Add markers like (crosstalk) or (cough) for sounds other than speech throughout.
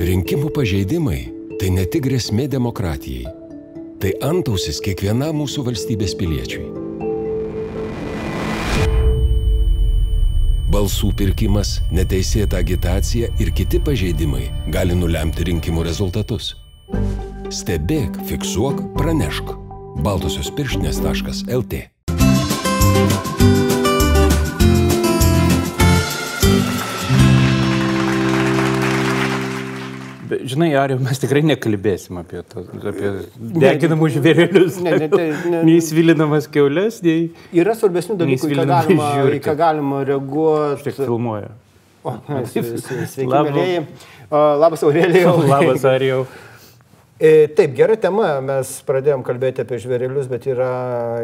Rinkimų pažeidimai tai ne tik grėsmė demokratijai, tai antausis kiekvienam mūsų valstybės piliečiui. Balsų pirkimas, neteisėta agitacija ir kiti pažeidimai gali nulemti rinkimų rezultatus. Stebėk, fiksuok, pranešk. Baltosios pirštinės.lt Bet, žinai, ar mes tikrai nekalbėsim apie, to, apie deginamus žvėrelius, Ne, ne, ne- (laughs) nei svilinamas keulės, nei Yra svarbesnių dalykų, į ką galima, į ką galima reaguoti. tiek filmuoja. O, sve- (laughs) sve- Sveiki, Labas. mėlyjei. O, Labas, Aurelijau. Labas, ar jau. E, (laughs) Taip, gera tema, mes pradėjom kalbėti apie žvėrelius, bet yra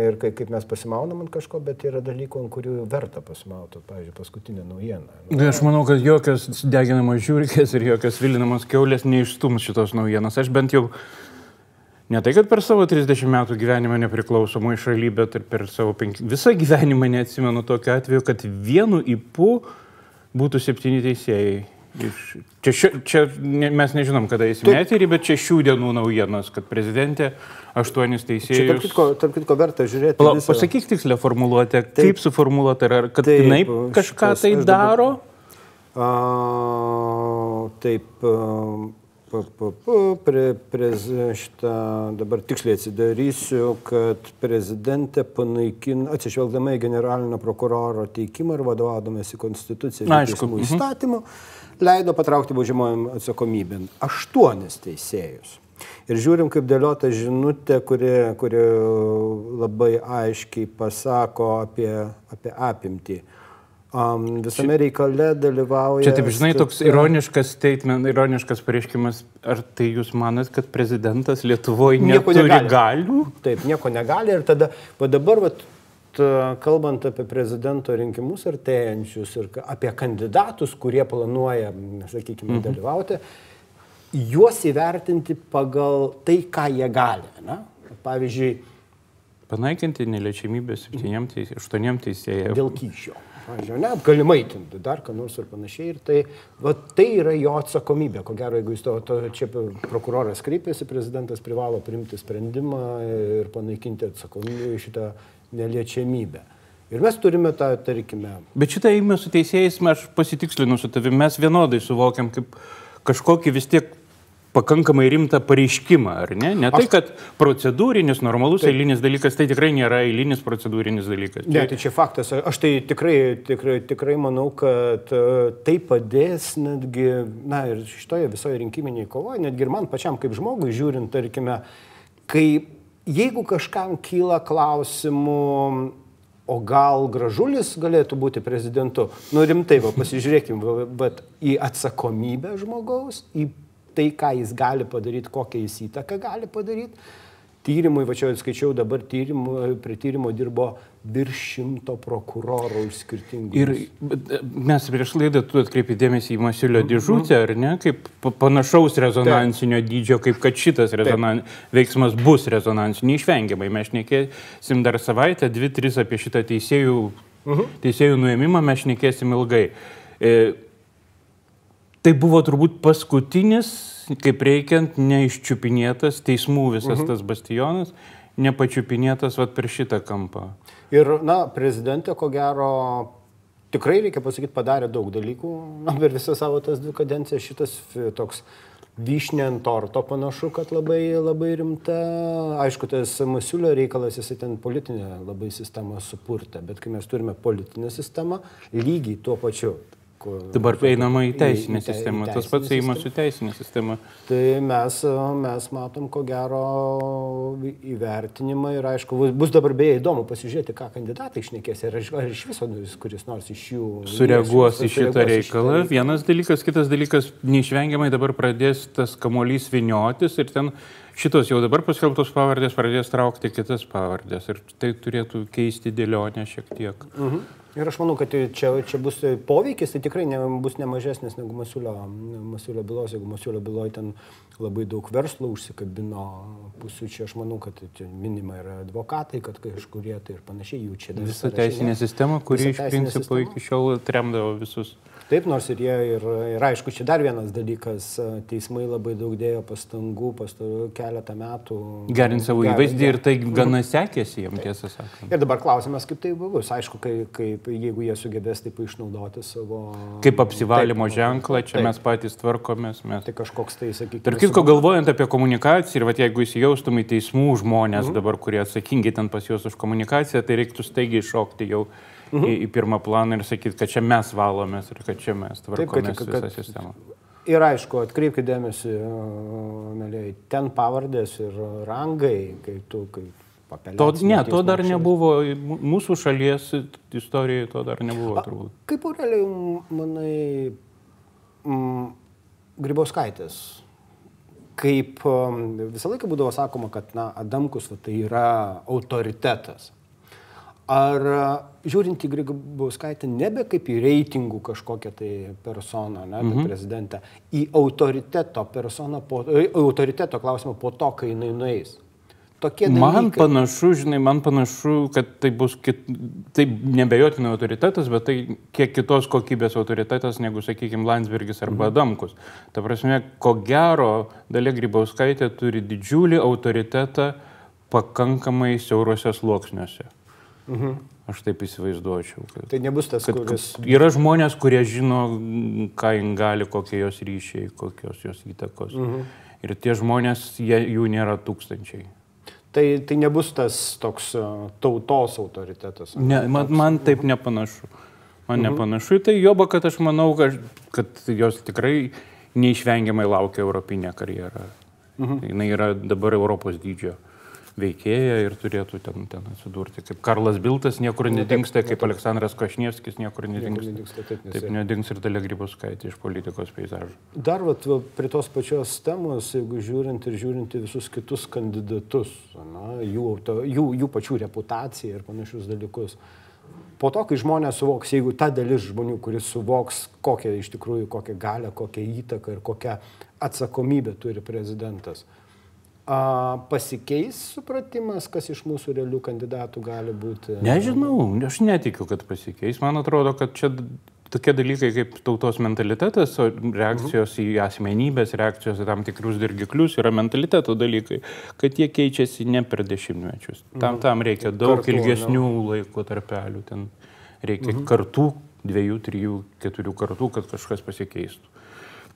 ir kai- kaip mes pasimaunam ant kažko, bet yra dalykų, ant kurių verta pasimauti. Pavyzdžiui, paskutinė naujiena. Na, Aš manau, kad jokios deginamos žiūrkės ir jokios vilinamos keulės neištums šitos naujienos. Aš bent jau ne tai, kad per savo 30 metų gyvenimą nepriklausomai šaly, bet ir per savo penki... visą gyvenimą neatsimenu tokio atveju, kad vienu įpu būtų septyni teisėjai. Iš... Čia, šio, čia ne, mes nežinom, kada įsime eterį, bet čia šių dienų naujienos, kad prezidentė aštuonis Čia, tarp teisėjus. kitko, tarp kitko, verta žiūrėti. Pala, visą- pasakyk tikslę formuluotę, kaip suformuluoti, ar, kad Taip, jinai šitas- kažką tai aš dabar- daro. A, taip, a, pa, pa, pa, pre, prez, šitą, dabar tiksliai atsidarysiu, kad prezidentė panaikina, atsižvelgdama į generalinio prokuroro teikimą ir vadovaudamasi konstituciją ir teismų mhm. Leido patraukti baudžiamojim atsakomybėn aštuonis teisėjus. Ir žiūrim, kaip dėliota žinutė, kuri, kuri labai aiškiai pasako apie, apie apimtį. Um, visame reikale dalyvauja. Čia taip, žinai, toks ironiškas statement, ironiškas pareiškimas. Ar tai jūs manat, kad prezidentas Lietuvoje Nieko neturi negali. galių? Taip, nieko negali. Ir tada, va dabar, va, kalbant apie prezidento rinkimus artėjančius ir apie kandidatus, kurie planuoja, sakykime, Mhm. dalyvauti, juos įvertinti pagal tai, ką jie gali. Na? Pavyzdžiui, Panaikinti neliečiamybę septyniem teisėjams, aštuoniem teisėjams. dėl kyšio. Pavyzdžiui, ne, galimai ten dar ką nors ir panašiai. Ir tai, va, tai yra jo atsakomybė. Ko gero, jeigu jis to, to čia prokuroras kreipėsi, prezidentas privalo priimti sprendimą ir panaikinti atsakomybę šitą neliečiamybę. Ir mes turime tą, tarkime, Bet šitą įmę su teisėjais, aš pasitikslinu su tavimi, mes vienodai suvokiam kaip kažkokį vis tiek pakankamai rimtą pareiškimą, ar ne? Ne tai, kad procedūrinis, normalus, Taip. eilinis dalykas, tai tikrai nėra eilinis procedūrinis dalykas. Ne, tai čia faktas. Aš tai tikrai, tikrai, tikrai manau, kad e, tai padės netgi, na ir šitoje visoje rinkiminėje kovoje, netgi ir man pačiam kaip žmogui žiūrint, tarkime, kai jeigu kažkam kyla klausimų, o gal gražulis galėtų būti prezidentu, nu rimtai, va, pasižiūrėkim, bet į atsakomybę žmogaus, į tai, ką jis gali padaryti, kokią jis įtaką gali padaryti. Tyrimui, va čia skaičiau, dabar tyrimų, prie tyrimo dirbo virš šimto prokurorų iš skirtingų. Ir e, mes prieš laidą tu atkreipi dėmesį į Masiulio dėžutę, ar ne, kaip pa- panašaus rezonansinio dydžio, kaip kad šitas rezonan... veiksmas bus rezonansinio, neišvengiamai. Mes šnekėsim dar savaitę, dvi, tris apie šitą teisėjų, teisėjų nuėmimą, mes šnekėsim ilgai. E, tai buvo turbūt paskutinis, kaip reikiant, neiščiupinėtas teismų visas tas bastionas, nepačiupinėtas vat, per šitą kampą. Ir, na, prezidentė, ko gero, tikrai reikia pasakyti, padarė daug dalykų. Na, per visą savo tas dvi kadencijas šitas toks vyšnė ant torto panašu, kad labai, labai rimta. Aišku, tas Masiulio reikalas, jisai ten politinę labai sistemą supurtė, bet kai mes turime politinę sistemą, lygiai tuo pačiu. Ko- Dabar einama į į- teisinę į į sistemą, tas teisinę pats eimas sistemą. su teisinė sistema. Tai mes, mes matom, ko gero, įvertinimą ir aišku, bus- dabar beje įdomu pasižiūrėti, ką kandidatai išnekės ir iš- ar iš viso kuris nors iš jų sureaguos į šitą į reikalą. Vienas dalykas, kitas dalykas, neišvengiamai dabar pradės tas kamuolys viniotis ir ten šitos jau dabar paskelbtos pavardės pradės traukti kitas pavardės ir tai turėtų keisti dėlionę šiek tiek. Mhm. Ir aš manau, kad čia, čia bus poveikis, tai tikrai ne, bus nemažesnis negu Masiulio, Masiulio bylos, jeigu Masiulio byloje ten labai daug verslo užsikabino pusių, čia aš manau, kad čia minima yra advokatai, kad kažkurie tai ir panašiai jų čia. Visa teisinė sistema, kuri iš principo iki šiol tremdavo visus Taip, nors ir jie, ir, ir aišku, čia dar vienas dalykas, teismai labai daug dėjo pastangų pastarų keletą metų. Gerint savo įvaizdį ir tai gana sekėsi jiems, tiesą sakant. Ir dabar klausimas, kaip tai bus. Aišku, kaip, kaip, jeigu jie sugebės taip išnaudoti savo... Kaip apsivalymo taip, ženklą, čia taip. mes patys tvarkomės. Mes... Tai kažkoks tai, sakykime. Tarp kitko, galvojant apie komunikaciją ir vat, jeigu įsijaustum į teismų žmonės -hmm. dabar, kurie atsakingi ten pas juos už komunikaciją, tai reiktų staigiai šokti jau mhm. į, į pirmą planą ir sakyti, kad čia mes valomės ir kad čia mes tvarkomės Taip, kad, visą sistemą. Ir aišku, atkreipkite dėmesį, mėlyje, ten pavardės ir rangai, kai tu, kai To, ne, to dar šalies. nebuvo, mūsų šalies istorijoje to dar nebuvo. A, kaip Aurelijai, manai, mm, Grybauskaitės, kaip visą laiką būdavo sakoma, kad, na, Adamkus va, tai yra autoritetas. Ar žiūrint į Grybauskaitę nebe kaip į reitingų kažkokią tai personą, ne, mhm. tai prezidentę, į autoriteto personą, po, autoriteto klausimą po to, kai jinai nueis. Tokie dalykai. Man panašu, žinai, man panašu, kad tai bus, kit, tai nebejotinai autoritetas, bet tai kiek kitos kokybės autoritetas negu, sakykime, Landsbergis arba mhm. Adamkus. Ta prasme, ko gero, Dalia Grybauskaitė turi didžiulį autoritetą pakankamai siaurose sluoksniuose. Mhm. Aš taip įsivaizduočiau. Kad, tai nebus tas, kad, kuris... Yra žmonės, kurie žino, ką jin gali, kokie jos ryšiai, kokios jos įtakos. Mhm. Ir tie žmonės, jie, jų nėra tūkstančiai. Tai, tai nebus tas toks tautos autoritetas. Ne, man, man taip nepanašu. Man mhm. nepanašu į tai, joba, kad aš manau, kad, kad jos tikrai neišvengiamai laukia europinė karjera. Mhm. Jis yra dabar Europos dydžio. Mhm veikėja ir turėtų ten, ten atsidurti. Kaip Karlas Biltas niekur nu, nedingsta, kaip Aleksandras Košnievskis niekur nedingsta. nedingsta taip, taip nedings ir Dalia Grybauskaitė iš politikos peizažų. Dar vat, prie tos pačios temos, jeigu žiūrint ir žiūrint į visus kitus kandidatus, na, jų, to, jų, jų pačių reputaciją ir panašius dalykus. Po to, kai žmonės suvoks, jeigu ta dalis žmonių, kuris suvoks, kokią iš tikrųjų, kokią galę, kokią įtaką ir kokią atsakomybę turi prezidentas, A, pasikeis supratimas, kas iš mūsų realių kandidatų gali būti? Nežinau, aš netikiu, kad pasikeis. Man atrodo, kad čia tokie dalykai kaip tautos mentalitetas, reakcijos mhm. į asmenybės, reakcijos į tam tikrus dirgiklius yra mentaliteto dalykai, kad jie keičiasi ne per dešimtmečius. Tam, mhm. tam reikia daug Kartu, ilgesnių no. laiko tarpelių, ten reikia mhm. kartų, dviejų, trijų, keturių kartų, kad kažkas pasikeistų.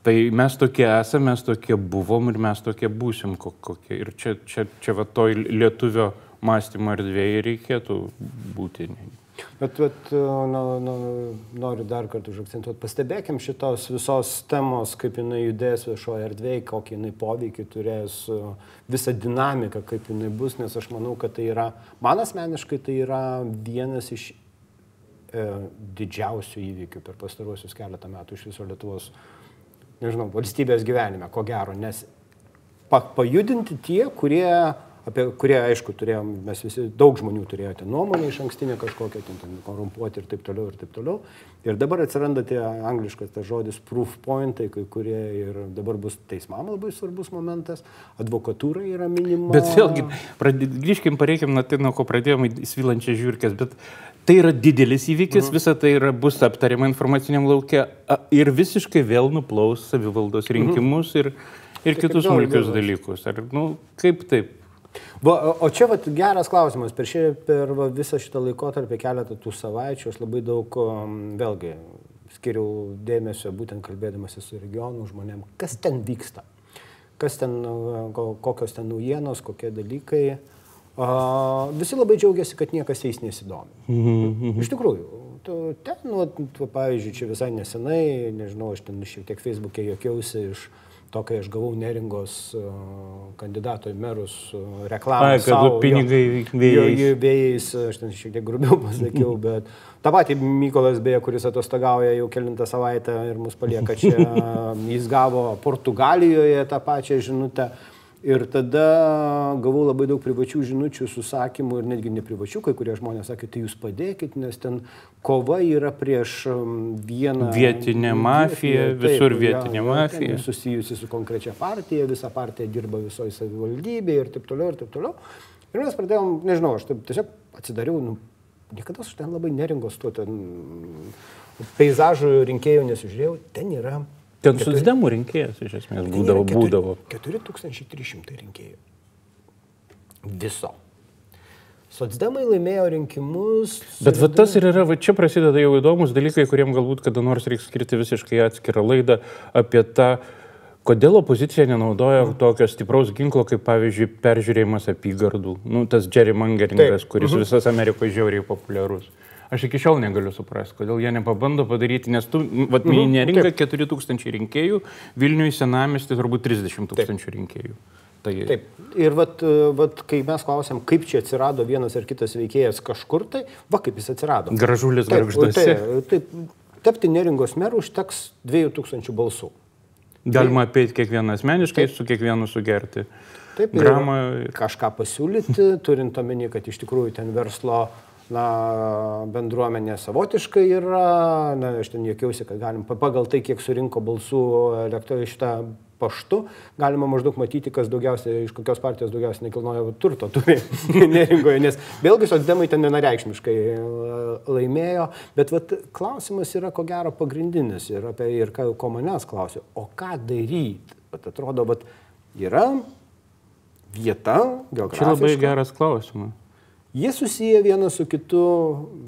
Tai mes tokie esame, mes tokie buvom ir mes tokie būsim kokie. Ir čia, čia, čia va toj lietuvio mąstymo erdvėje reikėtų būti. Bet, bet nu, nu, noriu dar kartą užakcentuoti, pastebėkim šitos visos temos, kaip jinai judės viešoje erdvėje, kokį jinai poveikį turės, visą dinamiką, kaip jinai bus, nes aš manau, kad tai yra, man asmeniškai tai yra vienas iš e, didžiausių įvykių per pastaruosius keletą metų iš viso Lietuvos nežinau, valstybės gyvenime, ko gero, nes pa, pajudinti tie, kurie, apie kurie, aišku, turėjom, mes visi, daug žmonių turėjote nuomonę iš ankstinę kažkokią, ten, ten korumpuoti ir taip toliau, ir taip toliau. Ir dabar atsiranda tie angliškas tas žodis proof pointai, kai kurie ir dabar bus teismam labai svarbus momentas, advokatūra yra minima. Bet vėlgi, pradė, grįžkim, pareikim nuo tai, nuo ko pradėjome įsvilančią žiūrkės, bet Tai yra didelis įvykis, mhm. visa tai yra, bus aptariama informaciniam laukia ir visiškai vėl nuplaus savivaldos mhm. rinkimus mhm. ir, ir tai kitus smulkius dalykus. Ar, nu, kaip taip? Va, o čia vat, geras klausimas. Per, šį, per va, visą šitą laikotarpį keletą tų savaičių aš labai daug, um, vėlgi, skiriau dėmesio būtent kalbėdamasi su regionų žmonėm, kas ten vyksta, kas ten, kokios ten naujienos, kokie dalykai. A, visi labai džiaugiasi, kad niekas jais nesidomi. Mhm. Iš tikrųjų, tu, ten, nu, tu, pavyzdžiui, čia visai nesenai, nežinau, aš ten šiek tiek Facebook'e jokiausi iš to, kai aš gavau neringos uh, kandidato į merus uh, reklamą. Ai, kad savo, pinigai vėjais. Jo, vėjais, aš ten šiek tiek grubiau (laughs) pasakiau, bet tą patį Mykolas beje, kuris atostogauja jau kilintą savaitę ir mus palieka čia, (laughs) jis gavo Portugalijoje tą pačią žinutę. Ir tada gavau labai daug privačių žinučių, susakymų ir netgi neprivačių, kai kurie žmonės sakė, tai jūs padėkit, nes ten kova yra prieš vieną... Vietinę mafiją, taip, visur vietinė ja, mafija. Susijusi su konkrečia partija, visa partija dirba visoje savivaldybėje ir taip toliau, ir taip toliau. Ir mes pradėjom, nežinau, aš taip tiesiog atsidariau, nu, niekada aš ten labai neringos tuo ten peizažų rinkėjų nesižiūrėjau, ten yra Ten susidemų rinkėjas iš esmės būdavo. būdavo. 4300 rinkėjų. Viso. Socdemai laimėjo rinkimus. Bet va tas ir yra, va čia prasideda jau įdomus dalykai, kuriem galbūt kada nors reiks skirti visiškai atskirą laidą apie tą, kodėl opozicija nenaudoja tokio stipraus ginklo, kaip pavyzdžiui peržiūrėjimas apygardų. Nu, tas gerrymangeringas, kuris visas Amerikoje žiauriai populiarus. Aš iki šiol negaliu suprasti, kodėl jie nepabando padaryti, nes tu, vad, Mhm, nerinka 4000 rinkėjų, Vilniuje senamesti turbūt 30 tūkstančių rinkėjų. Tai Taip. Ir vat, vat, kai mes klausėm, kaip čia atsirado vienas ar kitas veikėjas kažkur, tai va kaip jis atsirado. gražulis Taip, garžduose. taip, taip, tapti neringos merų užteks 2000 balsų. Galima apeiti kiekvieną asmeniškai, su kiekvienu sugerti. Taip, ir Dramą. kažką pasiūlyti, turint omeny, kad iš tikrųjų ten verslo na, bendruomenė savotiškai yra, na, aš ten juokiausi, kad galim pa- pagal tai, kiek surinko balsų elektorai šitą paštu, galima maždaug matyti, kas daugiausiai, iš kokios partijos daugiausiai nekilnojo turto turi (laughs) neringoje, nes vėlgi socdemai ten vienareikšmiškai e, laimėjo, bet vat, klausimas yra ko gero pagrindinis ir apie ir ką, ko manęs klausiu, o ką daryti? Vat atrodo, vat, yra vieta, Čia labai geras klausimas. Jie susiję vienas su kitu.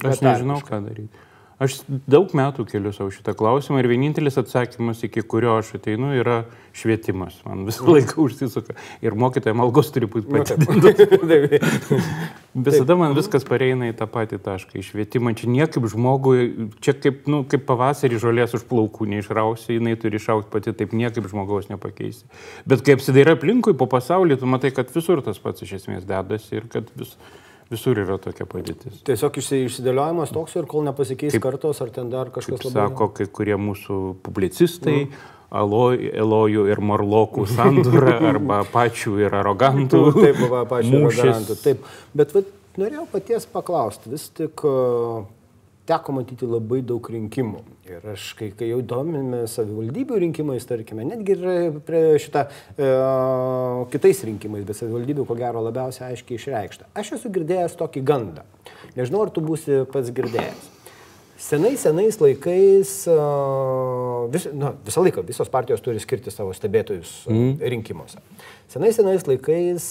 Aš nežinau, ką daryti. Aš daug metų keliu savo šitą klausimą ir vienintelis atsakymas, iki kurio aš ateinu, yra švietimas. Man visą laiką užsisuka. Ir mokytojams algos turi būti Nu, padidintos. (laughs) Visada man viskas pareina į tą patį tašką. Į švietimą. Čia niekaip žmogui, čia kaip, nu, kaip pavasarį žolės už plaukų neišrausi, jinai turi išaukti pati, taip niekaip žmogaus nepakeisi. Bet kai apsidairai aplinkui po pasaulį, tu matai, kad visur tas pats iš esmės dedasi ir kad vis, visur yra tokia padėtis. Tiesiog išsi- išsidėliojimas toks ir kol nepasikeis Kaip- kartos, ar ten dar kažkas labai... sako kai kurie mūsų publicistai, Alo- Elojų ir Morlokų sandūra (laughs) arba pačių ir arogantų. Taip, va, pačiu mūšis. garantu. Taip. Bet vat, norėjau paties paklausti, vis tik uh, teko matyti labai daug rinkimų. Ir aš, kai, kai jau domime savivaldybių rinkimais, tarkime, netgi ir prie šitą uh, kitais rinkimais, bet savivaldybių ko gero labiausiai aiškiai išreikšta. Aš esu girdėjęs tokį gandą. Nežinau, ar tu būsi pats girdėjęs. Senais, senais laikais, a, vis, na, visą laiką visos partijos turi skirti savo stebėtojus mm. rinkimuose. Senais, senais laikais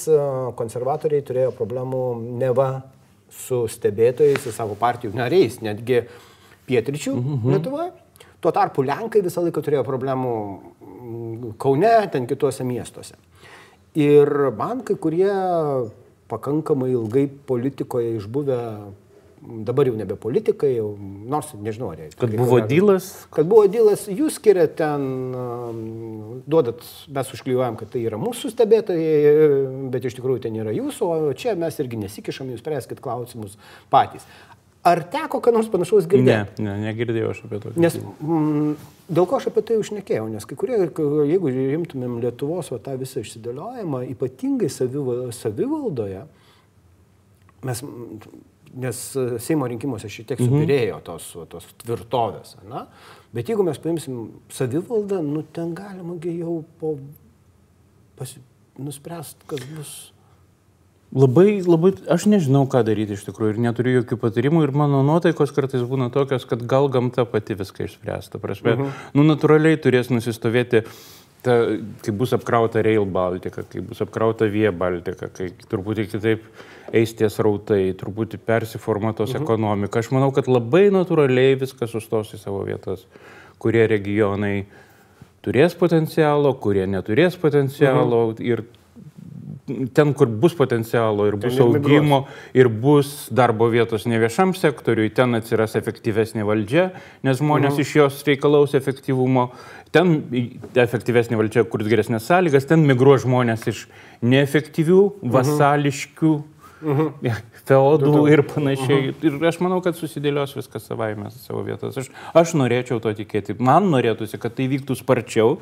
konservatoriai turėjo problemų neva su stebėtojais, su savo partijų nariais, netgi pietryčių mm -hmm. Lietuvoje. Tuo tarpu Lenkai visą laiką turėjo problemų mm, Kaune, ten kituose miestuose. Ir man kai kurie pakankamai ilgai politikoje išbuvę dabar jau nebe politikai, jau, nors nežinau, ar jie. Kad buvo dylas, Kad buvo dylas, jūs skiriat ten, duodat, mes užklijuojam, kad tai yra mūsų stebėtojai, bet iš tikrųjų ten yra jūsų, o čia mes irgi nesikišam, jūs spręskit klausimus patys. Ar teko ką nors panašaus ne, girdėti? ne, negirdėjau aš apie to. Nes mm, dėl ko aš apie tai užnekėjau, nes kai kurie, jeigu rimtumėm Lietuvos va, tą visą išsidėliojimą, ypatingai saviva- savivaldoje, mes, mm, nes Seimo rinkimuose šiek tiek subirėjo tos, tos tvirtovės, na? bet jeigu mes paimsim savivaldą, nu ten galima jau po pasi, nuspręst, kas bus. Labai, labai, aš nežinau, ką daryti iš tikrųjų ir neturiu jokių patarimų ir mano nuotaikos kartais būna tokios, kad gal gamta pati viską išspręsta. Prasme, uh -huh. nu, natūraliai turės nusistovėti, ta, kai bus apkrauta Rail Baltica, kai bus apkrauta Via Baltica, kai truputį kitaip eis ties rautai, truputį persiformuotos uh -huh. ekonomika. Aš manau, kad labai natūraliai viskas sustos į savo vietas, kurie regionai turės potencialo, kurie neturės potencialo uh -huh. ir ten, kur bus potencialo ir bus ir migruos. augimo ir bus darbo vietos ne viešam sektoriui, ten atsiras efektyvesnė valdžia, nes žmonės iš jos reikalaus efektyvumo, ten efektyvesnė valdžia kurs geresnės sąlygas, ten migruos žmonės iš neefektyvių, vasališkių. Feodų ir panašiai. Ir aš manau, kad susidėlios viskas savaime savo vietos. Aš, aš norėčiau to tikėti. Man norėtųsi, kad tai vyktų sparčiau,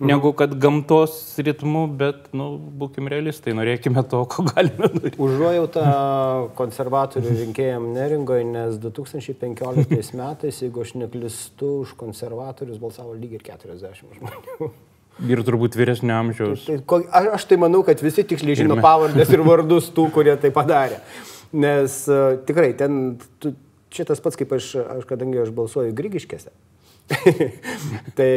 negu kad gamtos ritmu, bet, nu, būkim realistai, norėkime to, ko galime daryti. Užuojautą konservatorių rinkėjams neringoje, nes 2015 metais, jeigu aš neklistu, už konservatorius balsavo lygiai ir 40 žmonių. Ir turbūt vyresnio amžiaus. Tai, ko, aš tai manau, kad visi tiksliai žino pavardės ir vardus tų, kurie tai padarė. Nes uh, tikrai ten, tu, čia tas pats kaip aš, aš kadangi aš balsuoju Grigiškėse. Tai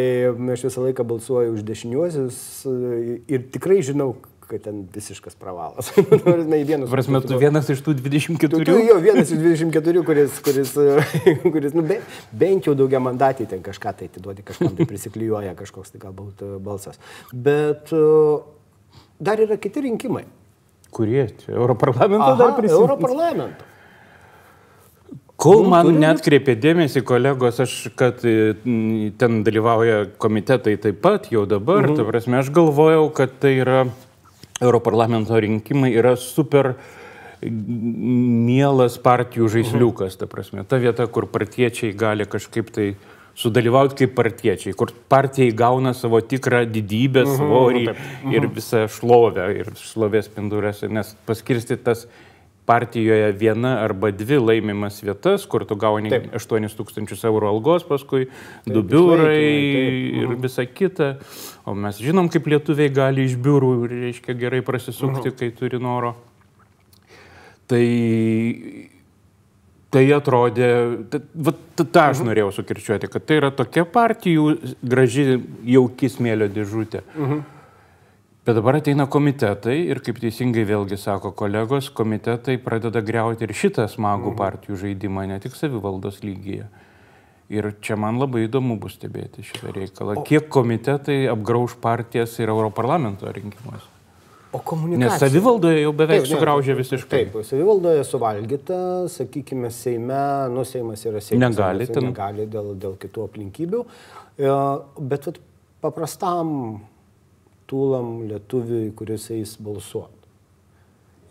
aš visą laiką balsuoju už dešiniuosius uh, ir tikrai žinau, kad ten visiškas pravalas. (laughs) Nors ne į vienus. Prasme, tu vienas iš tų Tu, tu 24. jo vienas iš 24, kuris, kuris, (laughs) kuris nu, be, bent jau daugia mandatį ten kažką tai atiduodi, kažkam tai prisiklijuoja kažkoks tai galbūt e, balsas. Bet e, dar yra kiti rinkimai. Kurie? Europarlamento dar Aha, prisimenu. Europarlamento. Kol Nu, man netkreipė dėmesį kolegos, aš, kad n, ten dalyvauja komitetai taip pat jau dabar, mhm. ta prasme, aš galvojau, kad tai yra Europarlamento rinkimai yra super mielas partijų žaisliukas, ta prasme, ta vieta, kur partiečiai gali kažkaip tai sudalyvauti kaip partiečiai, kur partijai gauna savo tikrą didybę, svorį ir visą šlovę ir šlovės spindurės, nes paskirstytas partijoje viena arba dvi laimimas vietas, kur tu gauni Taip. 8 tūkstančius eurų algos, paskui du Taip, biurai išlaikymai, ir visa kita. O mes žinom, kaip lietuviai gali iš biurų, reiškia, gerai prasisukti, kai turi noro. Tai, tai atrodė, ta- va, tą aš norėjau sukirčiuoti, kad tai yra tokia partijų graži, jauki smėlio dėžutė. Bet dabar ateina komitetai ir, kaip teisingai vėlgi sako kolegos, komitetai pradeda greuti ir šitą smagų partijų žaidimą, ne tik savivaldos lygyje. Ir čia man labai įdomu bus stebėti šitą reikalą. Kiek komitetai apgrauž partijas ir Europarlamento rinkimuose. O komunikacija. Nes savivaldoje jau beveik sugraužė visiškai. Taip, savivaldoje suvalgyta, sakykime, Seime, nu Seimas yra Seimas. Negali ten. Negali dėl, dėl kitų aplinkybių. E, Bet vat, paprastam tūlam lietuviui, kuris eis balsuoti.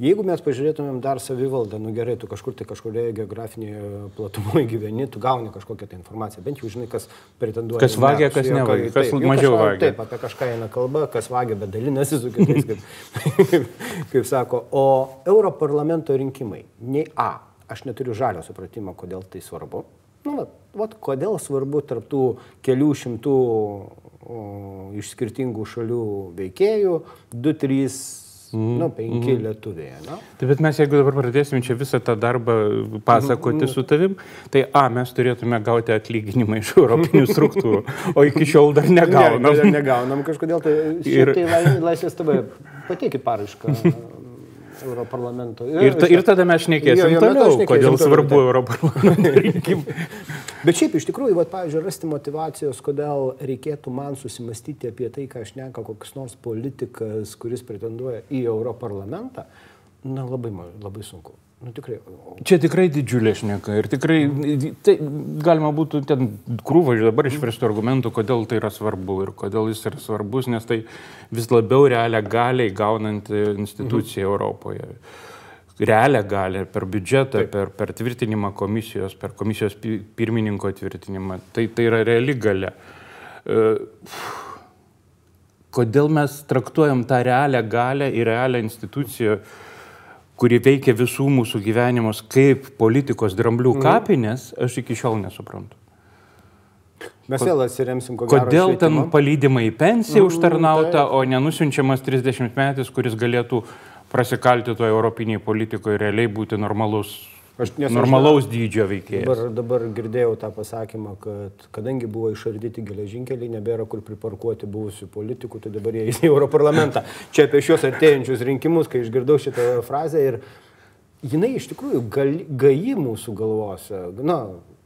Jeigu mes pažiūrėtumėm dar savivaldą, nu gerai, tu kažkur tai kažkurioje geografinėje platumoje gyveni, tu gauni kažkokią tai informaciją, bent jau žinai, kas pretenduoja. Kas vagia, kas nevagia, taip, kas jau mažiau kažką- vagia. Taip, apie kažką eina kalba, kas vagia, bet dalinasi su kitais, kaip, (laughs) kaip sako. O Europarlamento rinkimai, nei A, aš neturiu žalio supratimo, kodėl tai svarbu. Nu, vat, vat, kodėl svarbu tarptų kelių šimtų iš skirtingų šalių veikėjų, 2, 3, mm. nu, 5 mm. lietuviai. Ne? Tai bet mes jeigu dabar pradėsim čia visą tą darbą pasakoti su tavim, tai A, mes turėtume gauti atlyginimą iš europinių struktūrų, o iki šiol dar negaunam. Ne, dar negaunam kažkodėl. Tai, Ir- tai lai- laisvės TV, pateikit paraišką Europarlamento. Ir, ta, ir tada mes šnekėsim Jo, jo, toliau, šnekėsim kodėl toliau, svarbu taip. Europarlamento (laughs) rinkimai. Bet šiaip iš tikrųjų, vat, pavyzdžiui, rasti motivacijos, kodėl reikėtų man susimastyti apie tai, ką aš neka koks nors politikas, kuris pretenduoja į Europarlamentą, na labai, labai sunku. Nu tikrai. Čia tikrai didžiulė šneka ir tikrai tai galima būtų ten krūvą dabar išversti argumentų, kodėl tai yra svarbu ir kodėl jis yra svarbus, nes tai vis labiau realią galiai gaunanti institucija mhm. Europoje. Realią galę per biudžetą, per, per tvirtinimą komisijos, per komisijos pi- pirmininko tvirtinimą. Tai, tai yra reali galia. E, Kodėl mes traktuojam tą realią galę ir realią instituciją, kuri veikia visų mūsų gyvenimus kaip politikos dramblių kapinės, aš iki šiol nesuprantu. Mes vėl atsiremsim, ko gero, Kodėl ten palydimai į pensiją Mm, užtarnauta, o nenusiunčiamas 30 metais, kuris galėtų prasikalti toje europinėje politikoje ir realiai būti normalus, Aš- nes aš normalaus dydžio veikėjas. Dabar, dabar girdėjau tą pasakymą, kad kadangi buvo išardyti geležinkeliai, nebėra kur priparkuoti buvusių politikų, tai dabar jie eis į Europarlamentą. Čia apie šios artėjančius rinkimus, kai išgirdau šitą frazę ir jinai iš tikrųjų gali, gaji mūsų galvose. Na,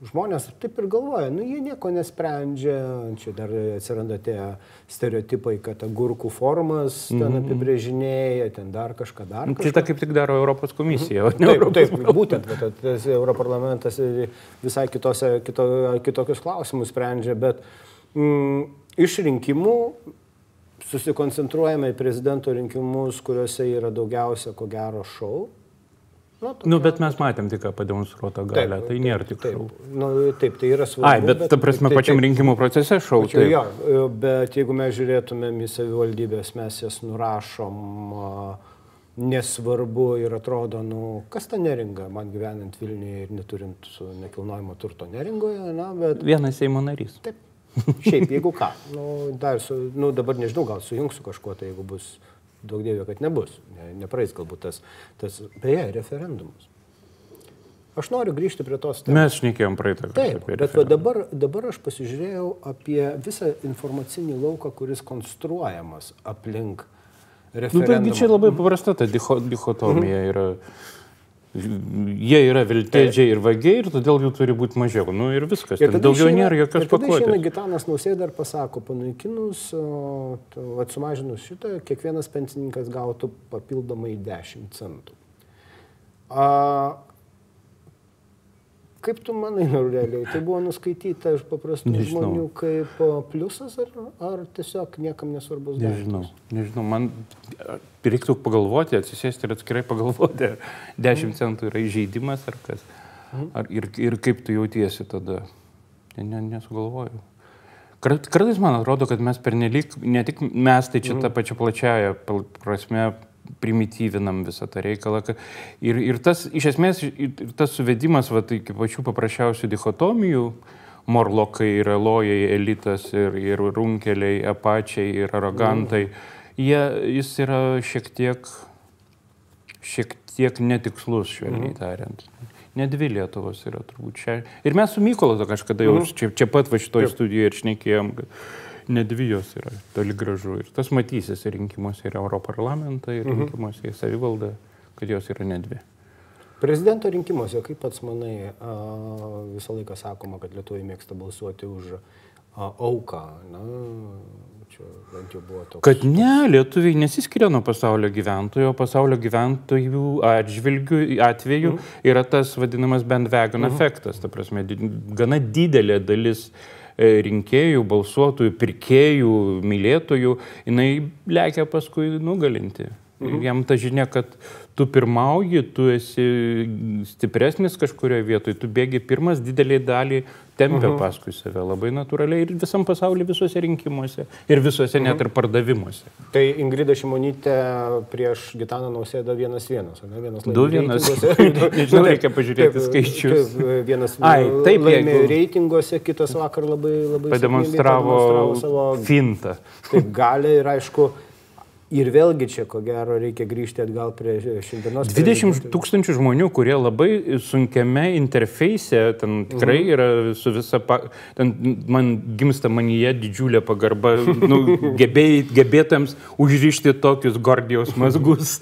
žmonės taip ir galvoja, nu jie nieko nesprendžia, čia dar atsiranda tie stereotipai, kad agurkų formas ten apibrėžinėja, ten dar kažką dar. Tai tą kaip tik daro Europos komisija, o ne Taip, Europos taip, būtent, va, ta- tas Europarlamentas visai kitose, kito, kitokius klausimus sprendžia, bet mm, iš rinkimų susikoncentruojame į prezidento rinkimus, kuriuose yra daugiausia, ko gero, šau. Nu, tokia, nu, bet mes matėm tik pademonstruotą galę, taip, tai nėra tik taip, šau. Nu, taip, tai yra svarbu. Ai, bet, bet ta prasme, taip, pačiam taip, rinkimų procese šau. Pačiu, jo, bet jeigu mes žiūrėtumėm į savivaldybės, mes jas nurašom, nesvarbu ir atrodo, nu, kas ta neringa, man gyvenant Vilniuje ir neturint nekilnojimo turto neringoje, na, bet... Vienas Seimo narys. Taip. Šiaip, jeigu ką, nu, dar su, nu, dabar nežinau, gal sujungsiu kažkuo, tai jeigu bus daug dievė, kad nebus, ne, nepraeis galbūt tas, tas, beje, referendumas. Aš noriu grįžti prie tos temos. Mes šnekėjom praeitą kartą. Taip, bet va, dabar, dabar aš pasižiūrėjau apie visą informacinį lauką, kuris konstruojamas aplink referendumą. Nu, bet čia labai paprasta ta dichotomija mhm. Jie yra viltėdžiai ir vagiai ir todėl jų turi būti mažiau. Nu ir viskas. Ir daugiau išeina, nėra jokios pakuotės. Šiandien Gitanas Nausėda ir pasako, panaikinus, atsumažinus šitą, kiekvienas pensininkas gautų papildomai 10 centų. A, Kaip tu manai, Aurelijau, tai buvo nuskaityta iš paprastų nežinau. žmonių kaip pliusas ar, ar tiesiog niekam nesvarbus dalykas? Nežinau, nežinau, man reiktų pagalvoti, atsisėsti ir atskirai pagalvoti, ar 10 mm. centų yra įžeidimas ar kas. Mm. Ar, ir, ir kaip tu jautiesi tada. Ne, nesugalvoju. Kartais man atrodo, kad mes pernelyg, ne tik mes, tai čia mm. ta pačia plačiaja prasme primityvinam visą tą reikalą. Ir, ir tas, iš esmės, ir tas suvedimas, va, tai kaip pačių paprasčiausių dichotomijų, morlokai ir elojai, elitas ir, ir runkeliai, apačiai ir arogantai, mm. jie, jis yra šiek tiek, šiek tiek netikslus, švelniai mm. tariant. Ne dvi Lietuvos yra turbūt čia. Ir mes su Mykolo kažkada jau mm. čia, čia pat va šitoj studijoje ir šnekėjom. Kad, ne dvi jos yra, toli gražu. Ir tas matysis rinkimuose ir Europarlamentą, ir mhm. rinkimuose į savivaldą, kad jos yra ne dvi. Prezidento rinkimuose, kaip pats manai, visą laiką sakoma, kad lietuviai mėgsta balsuoti už auką. Na, čia bent jau buvo toks. Kad ne, lietuviai nesiskiria nuo pasaulio gyventojų, o pasaulio gyventojų atžvilgių atveju mm. yra tas vadinamas bandwagon mm. efektas. Ta prasme, gana didelė dalis uh, rinkėjų, balsuotojų, pirkėjų, mylėtojų, jinai lekia paskui nugalinti. Mhm. Jam ta žinia, kad tu pirmauji, tu esi stipresnis kažkurioje vietoje, tu bėgi pirmas didelį dalį tempia -huh. paskui save labai natūraliai ir visam pasaulyje, visuose rinkimuose ir visuose -huh. net ir pardavimuose. Tai Ingrida Šimonytė prieš Gitaną Nausėdą vienas vienas, ne vienas laimėjo. Du vienas. (laughs) Nežinau, (laughs) reikia pažiūrėti taip, skaičius. Taip, vienas Ai, taip, laimėjo jeigu... reitinguose, kitas vakar labai, labai pademonstravo, pademonstravo savo fintą. Taip, gali ir aišku, Ir vėlgi čia, ko gero, reikia grįžti atgal prie šiandienos. 20 tūkstančių žmonių, kurie labai sunkiame interfeise, ten tikrai mhm. yra su visa, pa, ten man gimsta manyje didžiulė pagarba, nu, gebėj, gebėtams užrišti tokius gordijos mazgus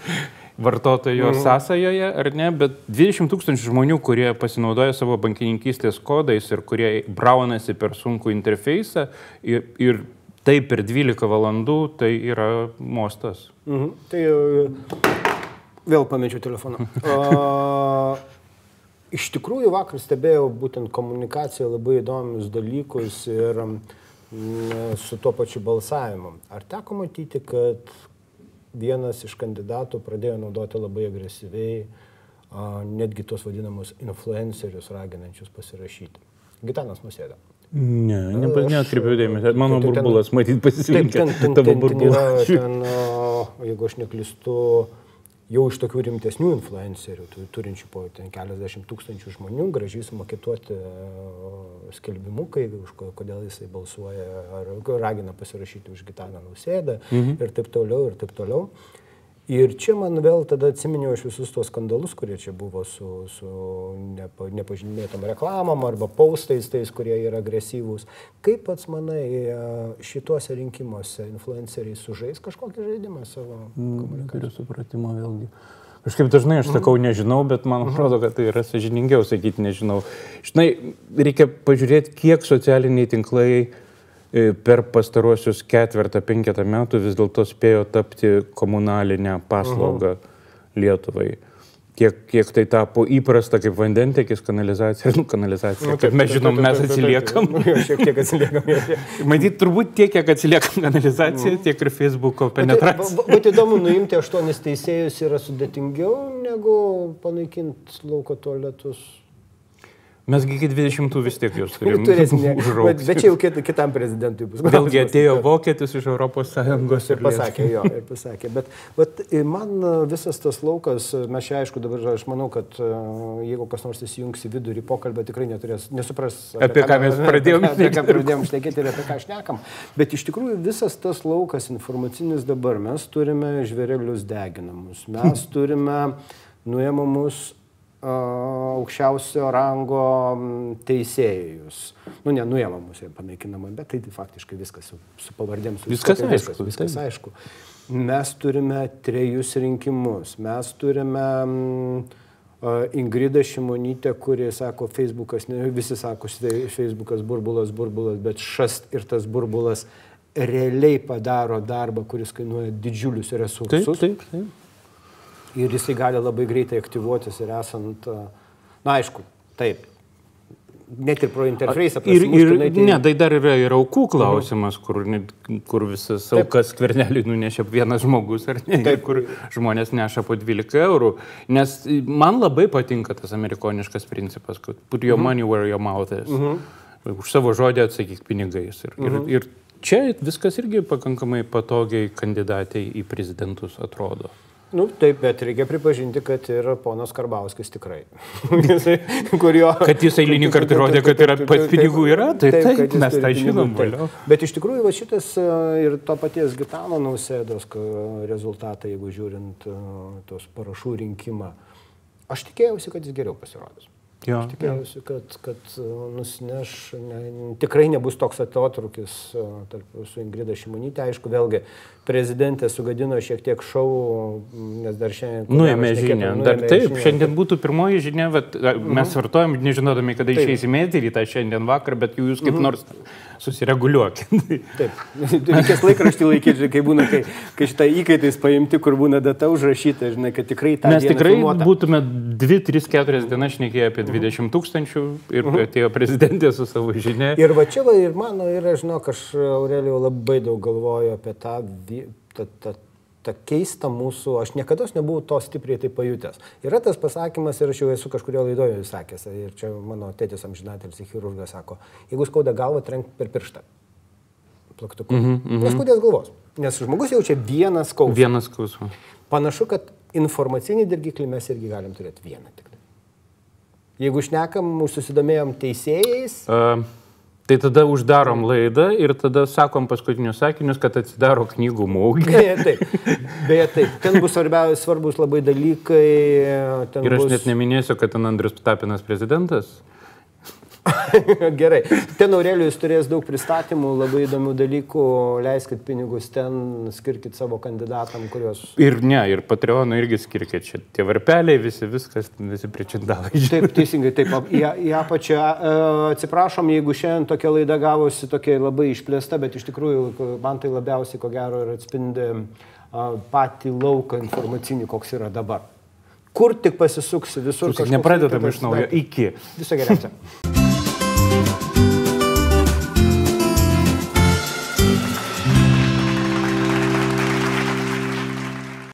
vartotojo mhm. sąsajoje, ar ne, bet 20 tūkstančių žmonių, kurie pasinaudoja savo bankininkystės kodais ir kurie braunasi per sunkų interfeisą ir, ir Tai per 12 valandų tai yra mostas. Mhm. Tai e, vėl pamečiau telefoną. (laughs) A, iš tikrųjų vakar stebėjau būtent komunikaciją labai įdomius dalykus ir m, su tuo pačiu balsavimu. Ar teko matyti, kad vienas iš kandidatų pradėjo naudoti labai agresyviai a, netgi tos vadinamus influencerius raginančius pasirašyti? Gitanas nusėda. Ne, ne neatkreipiu dėmesio. Mano tai burbulas, ten, matyt, pasislinkę. Taip, ten, ten, jeigu aš neklistu, jau iš tokių rimtesnių influencerių, turinčių po ten keliasdešimt tūkstančių žmonių, gražiai sumakituoti skelbimukai, už kodėl jisai balsuoja, ar ragina pasirašyti už Gitaną Nausėdą mhm. ir taip toliau, ir taip toliau. Ir čia man vėl tada atsiminiau iš visus tos skandalus, kurie čia buvo su, su nepa, nepažymėtom reklamom arba paustais, tais, kurie yra agresyvūs. Kaip pats manai, e, šituose rinkimuose influenceriai sužais kažkokį žaidimą savo mm, komunikaciją? Turiu supratimo vėlgi. Kažkaip dažnai aš sakau nežinau, bet man mhm. atrodo, kad tai yra sažiningiau sakyti nežinau. Žinai, reikia pažiūrėti, kiek socialiniai tinklai uh, per pastaruosius ketvertą, penketą metų vis dėlto spėjo tapti komunalinę paslaugą -huh. Lietuvai kiek, kiek tai tapo įprasta kaip vandentekis, kanalizacija, nu, kanalizacija. Nu, kaip mes žinom, mes atsiliekam. Šiek tiek atsiliekam. Matyt, turbūt tiek, kiek atsiliekam kanalizacija, tiek ir Facebook'o penetracija. Bet įdomu, nuimti aštuonis teisėjus yra sudėtingiau negu panaikinti lauko tualetus. Mesgi iki 20 vis tiek jūs turime. Turėsim, ne. (laughs) bet, bet čia jau kit, kitam prezidentui bus. Vėlgi atėjo vokietis iš Europos Sąjungos ir pasakė, jo, ir pasakė. Bet, bet man visas tas laukas, mes čia aišku dabar, aš manau, kad jeigu kas nors įsijungs į vidurį pokalbę, tikrai neturės, nesupras, apie, apie ką mes pradėjome. Apie ką pradėjome šnekėti ir apie ką šnekam. Bet iš tikrųjų visas tas laukas informacinis dabar, mes turime žvėrelius deginamus, mes turime nuėmamus aukščiausio rango teisėjus. Nu, ne, nuėmamus ir panaikinama, bet tai faktiškai viskas su, pavardėm. Su viskas, viskas aišku. Viskas, viskas aišku. Mes turime trejus rinkimus, mes turime uh, Ingrida Šimonytė, kuri sako, Facebookas, ne, visi sako, Facebookas burbulas, burbulas, bet šast ir tas burbulas realiai padaro darbą, kuris kainuoja didžiulius resursus. Taip, taip, taip ir jisai gali labai greitai aktyvuotis ir esant, na aišku, taip. Net ir pro interfejsą. Ir, ir tai... ne, tai dar yra ir aukų klausimas, kur, kur visas aukas kvernelį nunešė vienas žmogus, ar ne, Taip. kur žmonės neša po 12 eurų. Nes man labai patinka tas amerikoniškas principas, kad put your mhm. money where your mouth is. Mhm. Už savo žodį atsakyk pinigais. Ir, mhm. ir, ir čia viskas irgi pakankamai patogiai kandidatai į prezidentus atrodo. Nu, taip, bet reikia pripažinti, kad ir ponas Karbauskis tikrai. (laughs) Kurio, kad jis eilinį kartą rodė, kad yra pat pinigų yra, tai taip, taip mes tą žinom. Bet iš tikrųjų, va, šitas e, ir to paties Gitano nausėdos rezultatai, jeigu žiūrint e, tos parašų rinkimą, aš tikėjausi, kad jis geriau pasirodys. Jo, aš tikėjausi, kad, kad e, nusineš, ne, tikrai nebus toks atotrukis tarp su Ingrida Šimonytė. Aišku, vėlgi, prezidentė sugadino šiek tiek šau, nes dar šiandien... Nuėmė žinią. Dar taip, žinią. šiandien būtų pirmoji žinia, bet mes mhm. vartojam, nežinodami, kada išeisime į tą šiandien vakar, bet jūs kaip mhm. nors susireguliuokit. (laughs) Taip, reikės laikraštį laikyti, kai būna, kai, kai šitą įkaitais paimti, kur būna data užrašyta, žinai, kad tikrai tą... Mes tikrai filmuota. būtume 2, 3, 4 dienas šnekėję apie 20 tūkstančių ir mhm. atėjo prezidentė su savo žinia. Ir va čia va ir mano yra, žinok, aš Aurelijau labai daug galvoju apie tą ta, ta, ta keista mūsų, aš niekada nebuvau to stipriai tai pajutęs. Yra tas pasakymas ir aš jau esu kažkurio laidoje sakęs, ir čia mano tėtis amžinatelis chirurgas sako, jeigu skauda galvą, trenk per pirštą. Plaktuku. Mm -hmm, mm -hmm. Neskaudės galvos. Nes žmogus jaučia vieną skausmą. Vieną skausmą. Panašu, kad informacinį dirgiklį mes irgi galim turėti vieną tik. Jeigu šnekam, susidomėjom teisėjais. Uh. Tai tada uždarom laidą ir tada sakom paskutinius sakinius, kad atsidaro knygų mūgį. Beje, taip. Beje, taip. Ten bus svarbiausia, svarbus labai dalykai. Ir aš bus... net neminėsiu, kad ten Andrius Tapinas prezidentas. (laughs) Gerai. Ten Aurelijus turės daug pristatymų, labai įdomių dalykų, leiskit pinigus ten, skirkit savo kandidatam, kurios. Ir ne, ir Patreonų irgi skirkit čia. Tie varpeliai, visi viskas, visi pričindalai. (laughs) Taip, teisingai, taip. (laughs) Į, į apačią. Atsiprašom, jeigu šiandien tokia laida gavosi tokia labai išplėsta, bet iš tikrųjų man tai labiausiai ko gero ir atspindi patį lauką informacinį, koks yra dabar. Kur tik pasisuksi visur. Nepradedam iš naujo. Iki. Viso geriausio.